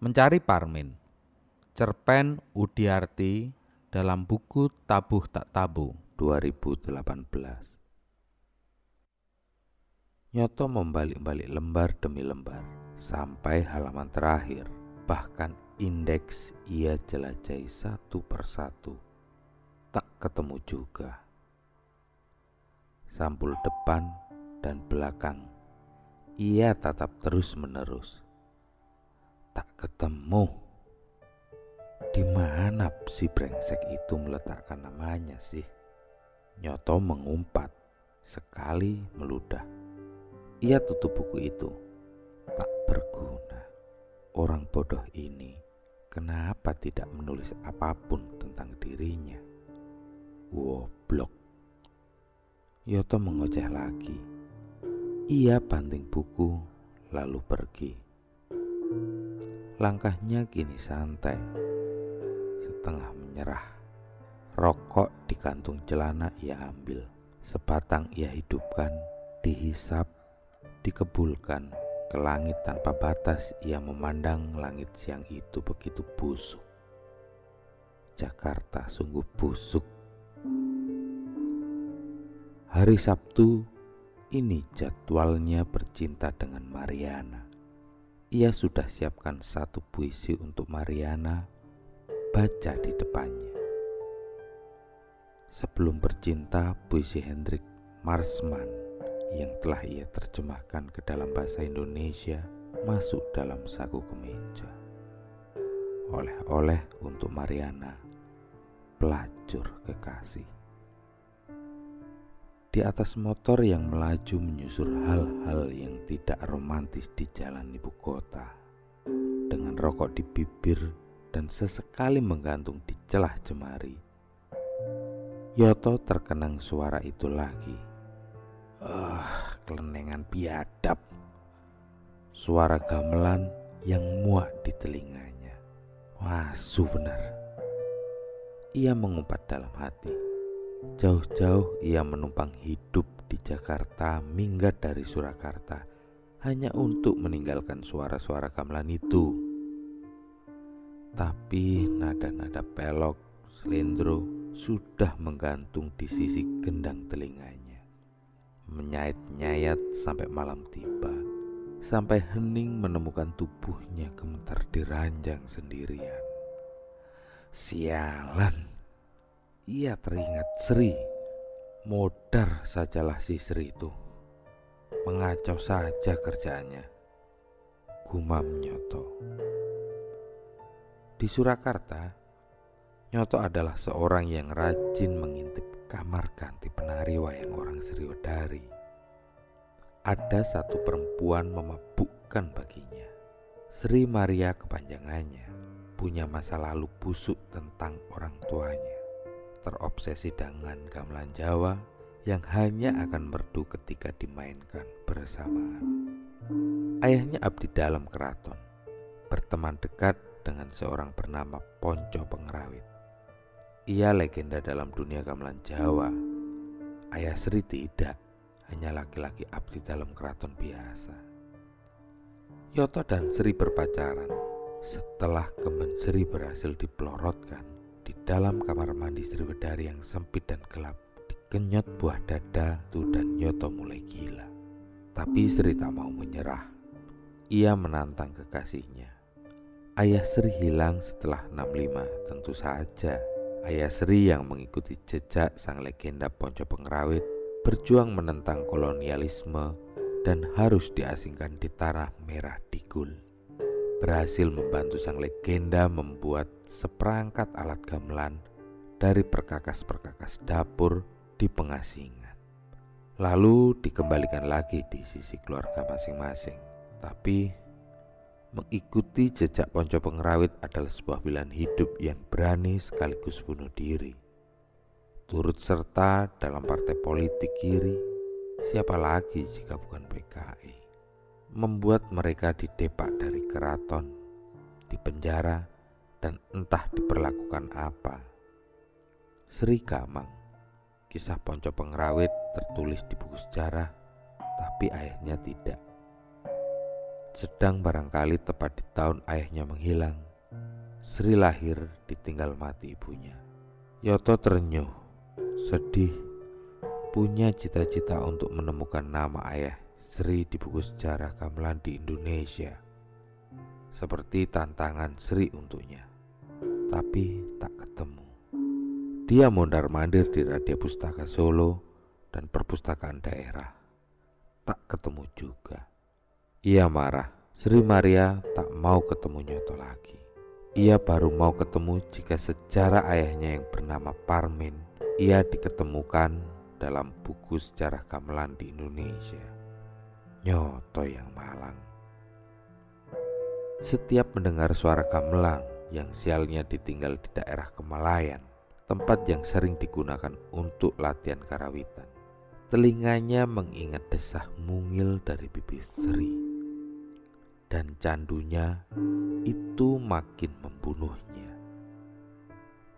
Mencari Parmin. Cerpen Udiarti dalam buku Tabuh Tak Tabu 2018 Nyoto membalik-balik lembar demi lembar sampai halaman terakhir. Bahkan indeks ia jelajahi satu persatu. Tak ketemu juga. Sampul depan dan belakang ia tatap terus menerus tak ketemu. Di mana si brengsek itu meletakkan namanya sih? Nyoto mengumpat, sekali meludah. Ia tutup buku itu. Tak berguna. Orang bodoh ini kenapa tidak menulis apa pun tentang dirinya? Woblok. Yoto mengoceh lagi. Ia banting buku lalu pergi. Langkahnya kini santai, setengah menyerah. Rokok di kantung celana ia ambil, sebatang ia hidupkan, dihisap, dikebulkan. Ke langit tanpa batas ia memandang langit siang itu begitu busuk. Jakarta sungguh busuk. Hari Sabtu ini jadwalnya bercinta dengan Mariana ia sudah siapkan satu puisi untuk Mariana baca di depannya. Sebelum bercinta, puisi Hendrik Marsman yang telah ia terjemahkan ke dalam bahasa Indonesia masuk dalam saku kemeja. Oleh-oleh untuk Mariana, pelacur kekasih di atas motor yang melaju menyusur hal-hal yang tidak romantis di jalan ibu kota. Dengan rokok di bibir dan sesekali menggantung di celah jemari. Yoto terkenang suara itu lagi. Ah, kelenengan biadab. Suara gamelan yang muak di telinganya. Wah, benar. Ia mengumpat dalam hati. Jauh-jauh ia menumpang hidup di Jakarta minggat dari Surakarta hanya untuk meninggalkan suara-suara gamelan itu. Tapi nada-nada pelok, selendro sudah menggantung di sisi gendang telinganya. Menyait-nyayat sampai malam tiba, sampai hening menemukan tubuhnya gemetar di ranjang sendirian. Sialan, ia teringat Sri. Modar sajalah si Sri itu. Mengacau saja kerjaannya. Gumam Nyoto. Di Surakarta, Nyoto adalah seorang yang rajin mengintip kamar ganti penari wayang orang Sriwedari. Ada satu perempuan memabukkan baginya. Sri Maria kepanjangannya punya masa lalu busuk tentang orang tuanya terobsesi dengan gamelan Jawa yang hanya akan merdu ketika dimainkan bersamaan. Ayahnya abdi dalam keraton, berteman dekat dengan seorang bernama Ponco Pengrawit. Ia legenda dalam dunia gamelan Jawa. Ayah Sri tidak, hanya laki-laki abdi dalam keraton biasa. Yoto dan Sri berpacaran setelah Kemen Sri berhasil dipelorotkan di dalam kamar mandi Sriwedari yang sempit dan gelap dikenyot buah dada tu dan Yoto mulai gila. Tapi Sri tak mau menyerah. Ia menantang kekasihnya. Ayah Sri hilang setelah 65 tentu saja. Ayah Sri yang mengikuti jejak sang legenda Ponco Pengrawit berjuang menentang kolonialisme dan harus diasingkan di tanah merah Digul berhasil membantu sang legenda membuat seperangkat alat gamelan dari perkakas-perkakas dapur di pengasingan. Lalu dikembalikan lagi di sisi keluarga masing-masing. Tapi mengikuti jejak Ponco Pengrawit adalah sebuah pilihan hidup yang berani sekaligus bunuh diri. Turut serta dalam partai politik kiri, siapa lagi jika bukan PKI? Membuat mereka didepak dari keraton, dipenjara, dan entah diperlakukan apa. Sri Kamang, kisah Ponco Pengrawit tertulis di buku sejarah, tapi ayahnya tidak. Sedang barangkali tepat di tahun ayahnya menghilang, Sri lahir ditinggal mati ibunya. Yoto terenyuh, sedih, punya cita-cita untuk menemukan nama ayah Sri di buku sejarah gamelan di Indonesia. Seperti tantangan Sri untuknya. Tapi tak ketemu. Dia mondar-mandir di Radio Pustaka Solo dan perpustakaan daerah. Tak ketemu juga. Ia marah. Sri Maria tak mau ketemu Nyoto lagi. Ia baru mau ketemu jika sejarah ayahnya yang bernama Parmin ia diketemukan dalam buku sejarah gamelan di Indonesia. Nyoto yang malang. Setiap mendengar suara gamelan yang sialnya ditinggal di daerah Kemalayan, tempat yang sering digunakan untuk latihan karawitan. Telinganya mengingat desah mungil dari bibir Sri dan candunya itu makin membunuhnya.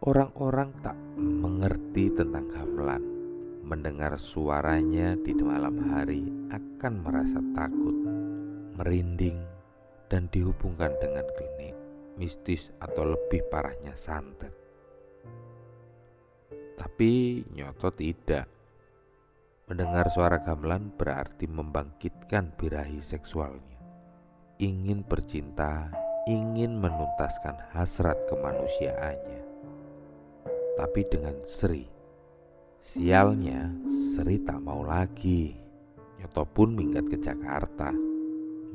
Orang-orang tak mengerti tentang gamelan, mendengar suaranya di malam hari akan merasa takut, merinding, dan dihubungkan dengan klinik, mistis atau lebih parahnya santet. Tapi Nyoto tidak. Mendengar suara gamelan berarti membangkitkan birahi seksualnya ingin bercinta, ingin menuntaskan hasrat kemanusiaannya. Tapi dengan Sri, sialnya Sri tak mau lagi. Nyoto pun minggat ke Jakarta,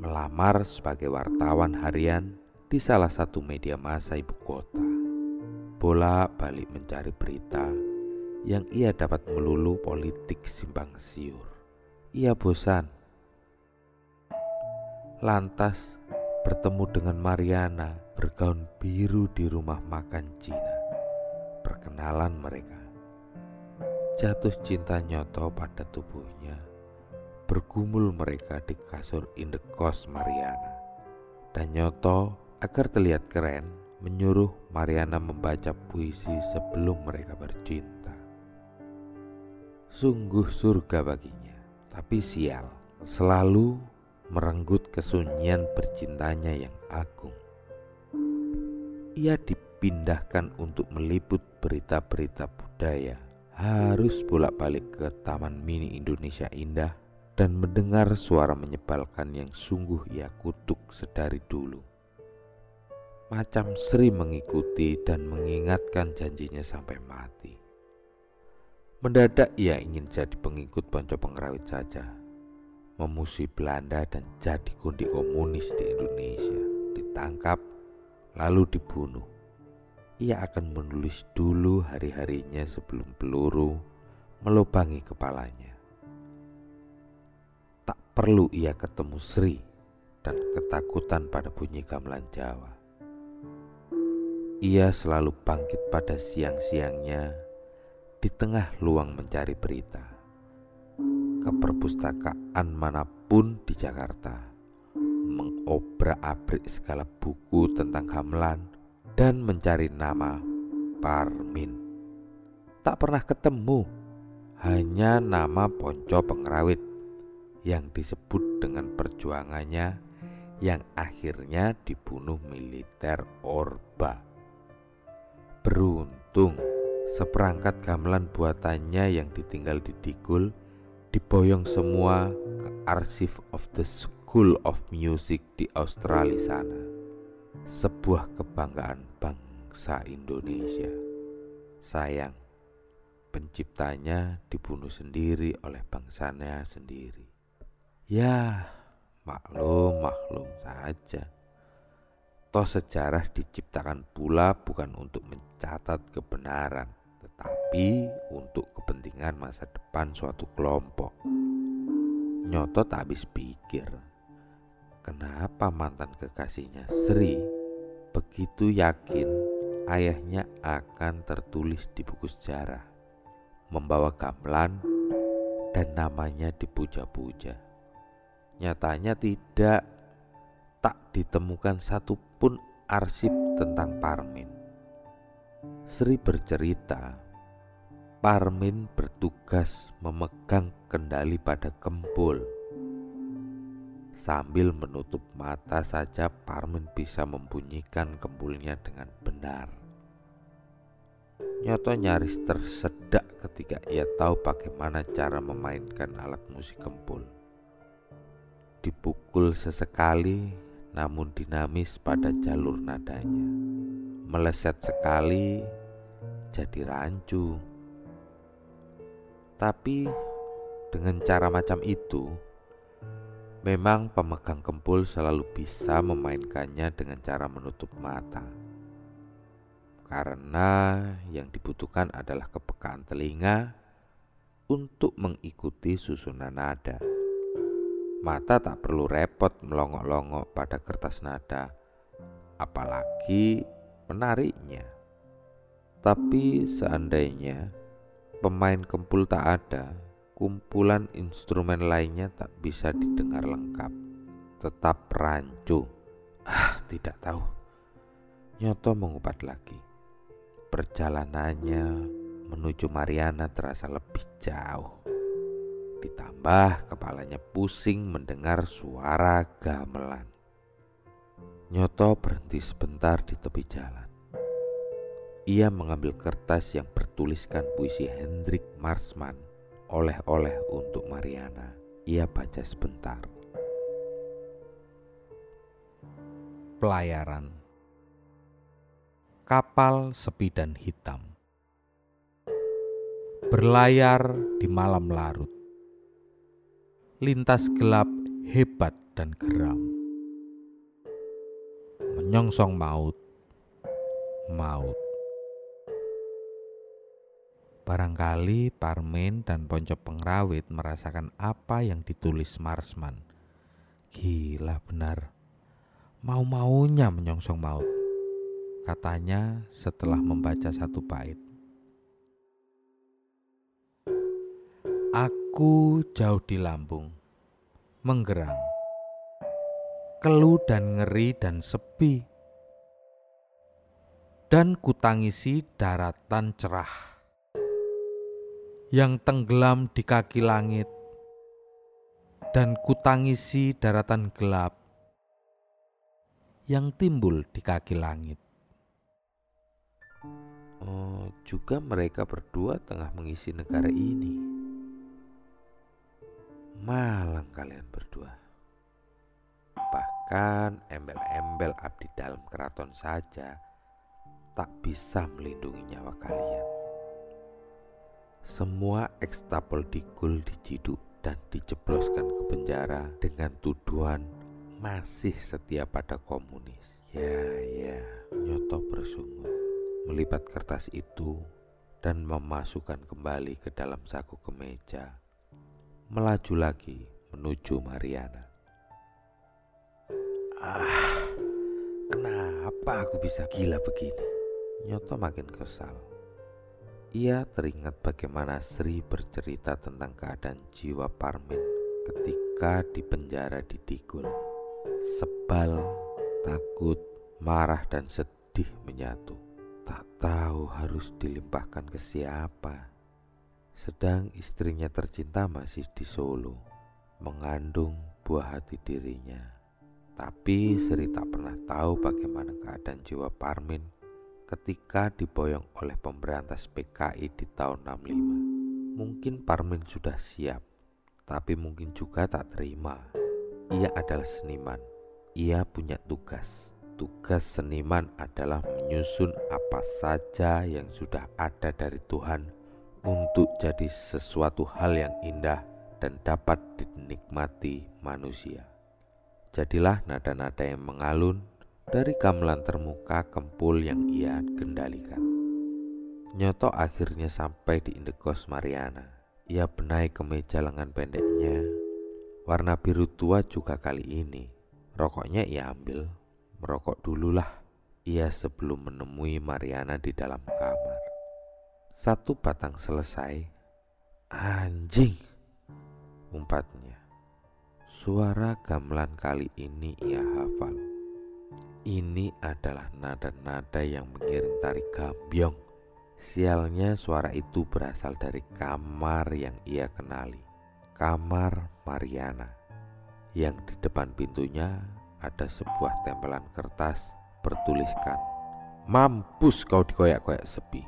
melamar sebagai wartawan harian di salah satu media massa ibu kota. Bolak-balik mencari berita yang ia dapat melulu politik simpang siur. Ia bosan lantas bertemu dengan Mariana bergaun biru di rumah makan Cina. Perkenalan mereka. Jatuh cinta nyoto pada tubuhnya. Bergumul mereka di kasur indekos Mariana. Dan nyoto agar terlihat keren menyuruh Mariana membaca puisi sebelum mereka bercinta. Sungguh surga baginya, tapi sial. Selalu merenggut kesunyian percintanya yang agung. Ia dipindahkan untuk meliput berita-berita budaya, harus bolak-balik ke Taman Mini Indonesia Indah dan mendengar suara menyebalkan yang sungguh ia kutuk sedari dulu. Macam Sri mengikuti dan mengingatkan janjinya sampai mati. Mendadak ia ingin jadi pengikut Ponco Pengrawit saja memusuhi Belanda dan jadi kundi komunis di Indonesia. Ditangkap, lalu dibunuh. Ia akan menulis dulu hari-harinya sebelum peluru melubangi kepalanya. Tak perlu ia ketemu Sri dan ketakutan pada bunyi gamelan Jawa. Ia selalu bangkit pada siang-siangnya di tengah luang mencari berita ke perpustakaan mana pun di Jakarta, mengobrak-abrik segala buku tentang gamelan dan mencari nama Parmin. Tak pernah ketemu, hanya nama Ponco Pengrawit yang disebut dengan perjuangannya yang akhirnya dibunuh militer Orba. Beruntung seperangkat gamelan buatannya yang ditinggal di Digul diboyong semua ke arsip of the School of Music di Australia sana. Sebuah kebanggaan bangsa Indonesia. Sayang, penciptanya dibunuh sendiri oleh bangsanya sendiri. Ya, maklum, maklum saja. Toh sejarah diciptakan pula bukan untuk mencatat kebenaran, tetapi untuk kepentingan masa depan suatu kelompok. Nyoto tak habis pikir, kenapa mantan kekasihnya Sri begitu yakin ayahnya akan tertulis di buku sejarah, membawa gamelan dan namanya dipuja-puja. Nyatanya tidak, tak ditemukan satupun arsip tentang Parmin. Sri bercerita Parmin bertugas memegang kendali pada Kempul. Sambil menutup mata saja Parmin bisa membunyikan kempulnya dengan benar. Nyoto nyaris tersedak ketika ia tahu bagaimana cara memainkan alat musik kempul. Dipukul sesekali namun dinamis pada jalur nadanya. Meleset sekali jadi rancu. Tapi dengan cara macam itu, Memang pemegang kempul selalu bisa memainkannya dengan cara menutup mata. Karena yang dibutuhkan adalah kepekaan telinga untuk mengikuti susunan nada. Mata tak perlu repot melongok-longok pada kertas nada, apalagi menariknya. Tapi seandainya pemain kempul tak ada, kumpulan instrumen lainnya tak bisa didengar lengkap. Tetap rancu. Ah, tidak tahu. Nyoto mengupat lagi. Perjalanannya menuju Mariana terasa lebih jauh. Ditambah kepalanya pusing mendengar suara gamelan. Nyoto berhenti sebentar di tepi jalan. Ia mengambil kertas yang bertuliskan puisi Hendrik Marsman oleh-oleh untuk Mariana. Ia baca sebentar. Pelayaran. Kapal sepi dan hitam. Berlayar di malam larut. Lintas gelap hebat dan geram. Menyongsong maut. Maut Barangkali Parmen dan Ponco Pengrawit merasakan apa yang ditulis Marsman. Gila benar. Mau-maunya menyongsong maut. Katanya setelah membaca satu bait. Aku jauh di lambung, menggerang, keluh dan ngeri dan sepi, dan kutangisi daratan cerah yang tenggelam di kaki langit, dan kutangisi daratan gelap yang timbul di kaki langit. Oh, juga mereka berdua tengah mengisi negara ini. Malang kalian berdua. Bahkan embel-embel abdi dalam keraton saja tak bisa melindungi nyawa kalian. Semua ekstapel dikul diciduk dan dijebloskan ke penjara dengan tuduhan masih setia pada komunis. Ya, ya, Nyoto bersungut, melipat kertas itu dan memasukkan kembali ke dalam saku kemeja. Melaju lagi menuju Mariana. Ah, kenapa aku bisa gila begini? Nyoto makin kesal. Ia teringat bagaimana Sri bercerita tentang keadaan jiwa Parmin ketika di penjara di Digul. Sebal, takut, marah dan sedih menyatu. Tak tahu harus dilimpahkan ke siapa. Sedang istrinya tercinta masih di Solo, mengandung buah hati dirinya. Tapi Sri tak pernah tahu bagaimana keadaan jiwa Parmin ketika diboyong oleh pemberantas PKI di tahun 65. Mungkin Parmin sudah siap, tapi mungkin juga tak terima. Ia adalah seniman. Ia punya tugas. Tugas seniman adalah menyusun apa saja yang sudah ada dari Tuhan untuk jadi sesuatu hal yang indah dan dapat dinikmati manusia. Jadilah nada-nada yang mengalun dari gamelan termuka kempul yang ia kendalikan. Nyoto akhirnya sampai di Indekos Mariana. Ia benai kemeja lengan pendeknya, warna biru tua juga kali ini. Rokoknya ia ambil, merokok dululah ia sebelum menemui Mariana di dalam kamar. Satu batang selesai, anjing, umpatnya. Suara gamelan kali ini ia hafal. Ini adalah nada-nada yang mengiring tari gambyong. Sialnya suara itu berasal dari kamar yang ia kenali, kamar Mariana. yang di depan pintunya ada sebuah tempelan kertas bertuliskan Mampus kau dikoyak-koyak sepi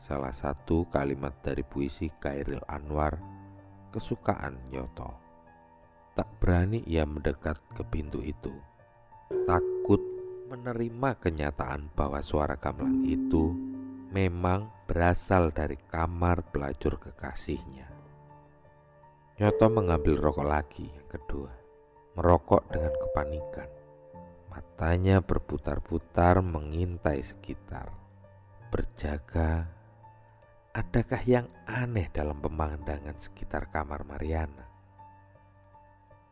Salah satu kalimat dari puisi Kairil Anwar kesukaan Nyoto Tak berani ia mendekat ke pintu itu Takut menerima kenyataan bahwa suara gamelan itu memang berasal dari kamar pelacur kekasihnya. Nyoto mengambil rokok lagi yang kedua, merokok dengan kepanikan. Matanya berputar-putar mengintai sekitar, berjaga. Adakah yang aneh dalam pemandangan sekitar kamar Mariana?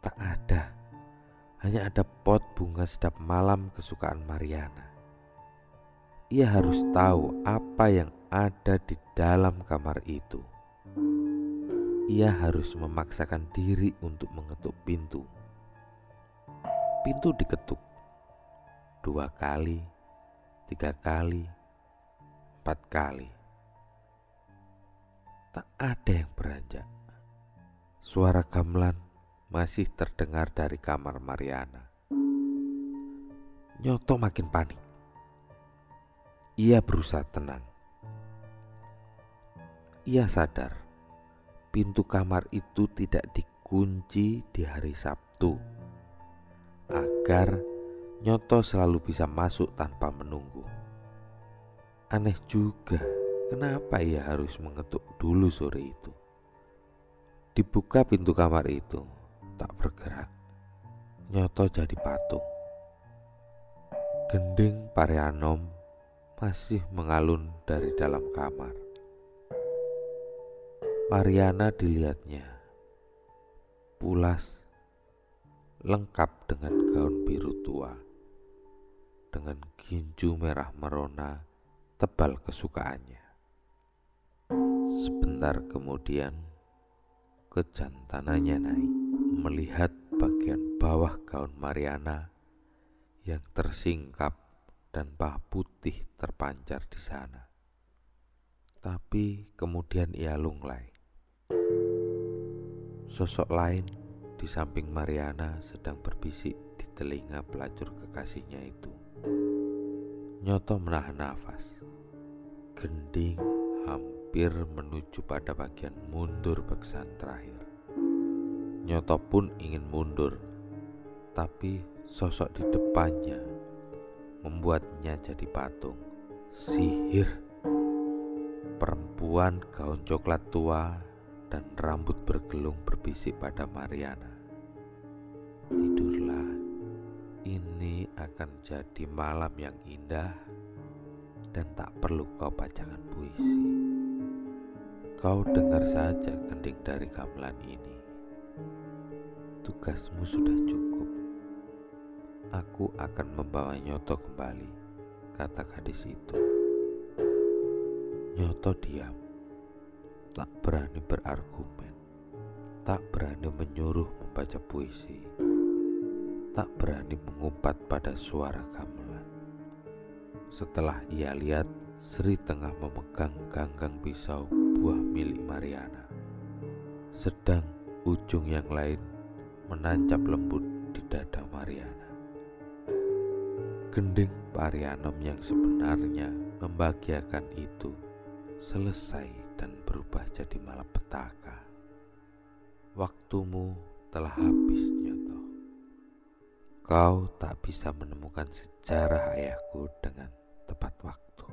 Tak ada hanya ada pot bunga sedap malam kesukaan Mariana. Ia harus tahu apa yang ada di dalam kamar itu. Ia harus memaksakan diri untuk mengetuk pintu. Pintu diketuk dua kali, tiga kali, empat kali. Tak ada yang beranjak. Suara gamelan masih terdengar dari kamar Mariana. Nyoto makin panik. Ia berusaha tenang. Ia sadar pintu kamar itu tidak dikunci di hari Sabtu agar Nyoto selalu bisa masuk tanpa menunggu. Aneh juga, kenapa ia harus mengetuk dulu sore itu? Dibuka pintu kamar itu, tak bergerak. Nyoto jadi patung. Gending Parianom masih mengalun dari dalam kamar. Mariana dilihatnya pulas, lengkap dengan gaun biru tua, dengan ginju merah merona tebal kesukaannya. Sebentar kemudian, kejantanannya naik melihat bagian bawah gaun Mariana yang tersingkap dan bah putih terpancar di sana. Tapi kemudian ia lunglai. Sosok lain di samping Mariana sedang berbisik di telinga pelacur kekasihnya itu. Nyoto menahan nafas. Gending hampir menuju pada bagian mundur beksan terakhir. Nyoto pun ingin mundur, tapi sosok di depannya membuatnya jadi patung. Sihir perempuan gaun coklat tua dan rambut bergelung berbisik pada Mariana. Tidurlah, ini akan jadi malam yang indah dan tak perlu kau bacakan puisi. Kau dengar saja kending dari gamelan ini. Tugasmu sudah cukup. Aku akan membawa Nyoto kembali, kata gadis itu. Nyoto diam, tak berani berargumen, tak berani menyuruh membaca puisi, tak berani mengumpat pada suara gamelan. Setelah ia lihat Sri tengah memegang ganggang pisau buah milik Mariana, sedang ujung yang lain menancap lembut di dada Mariana. Gending Parianom yang sebenarnya membahagiakan itu selesai dan berubah jadi malapetaka. Waktumu telah habis, Nyoto. Kau tak bisa menemukan sejarah ayahku dengan tepat waktu.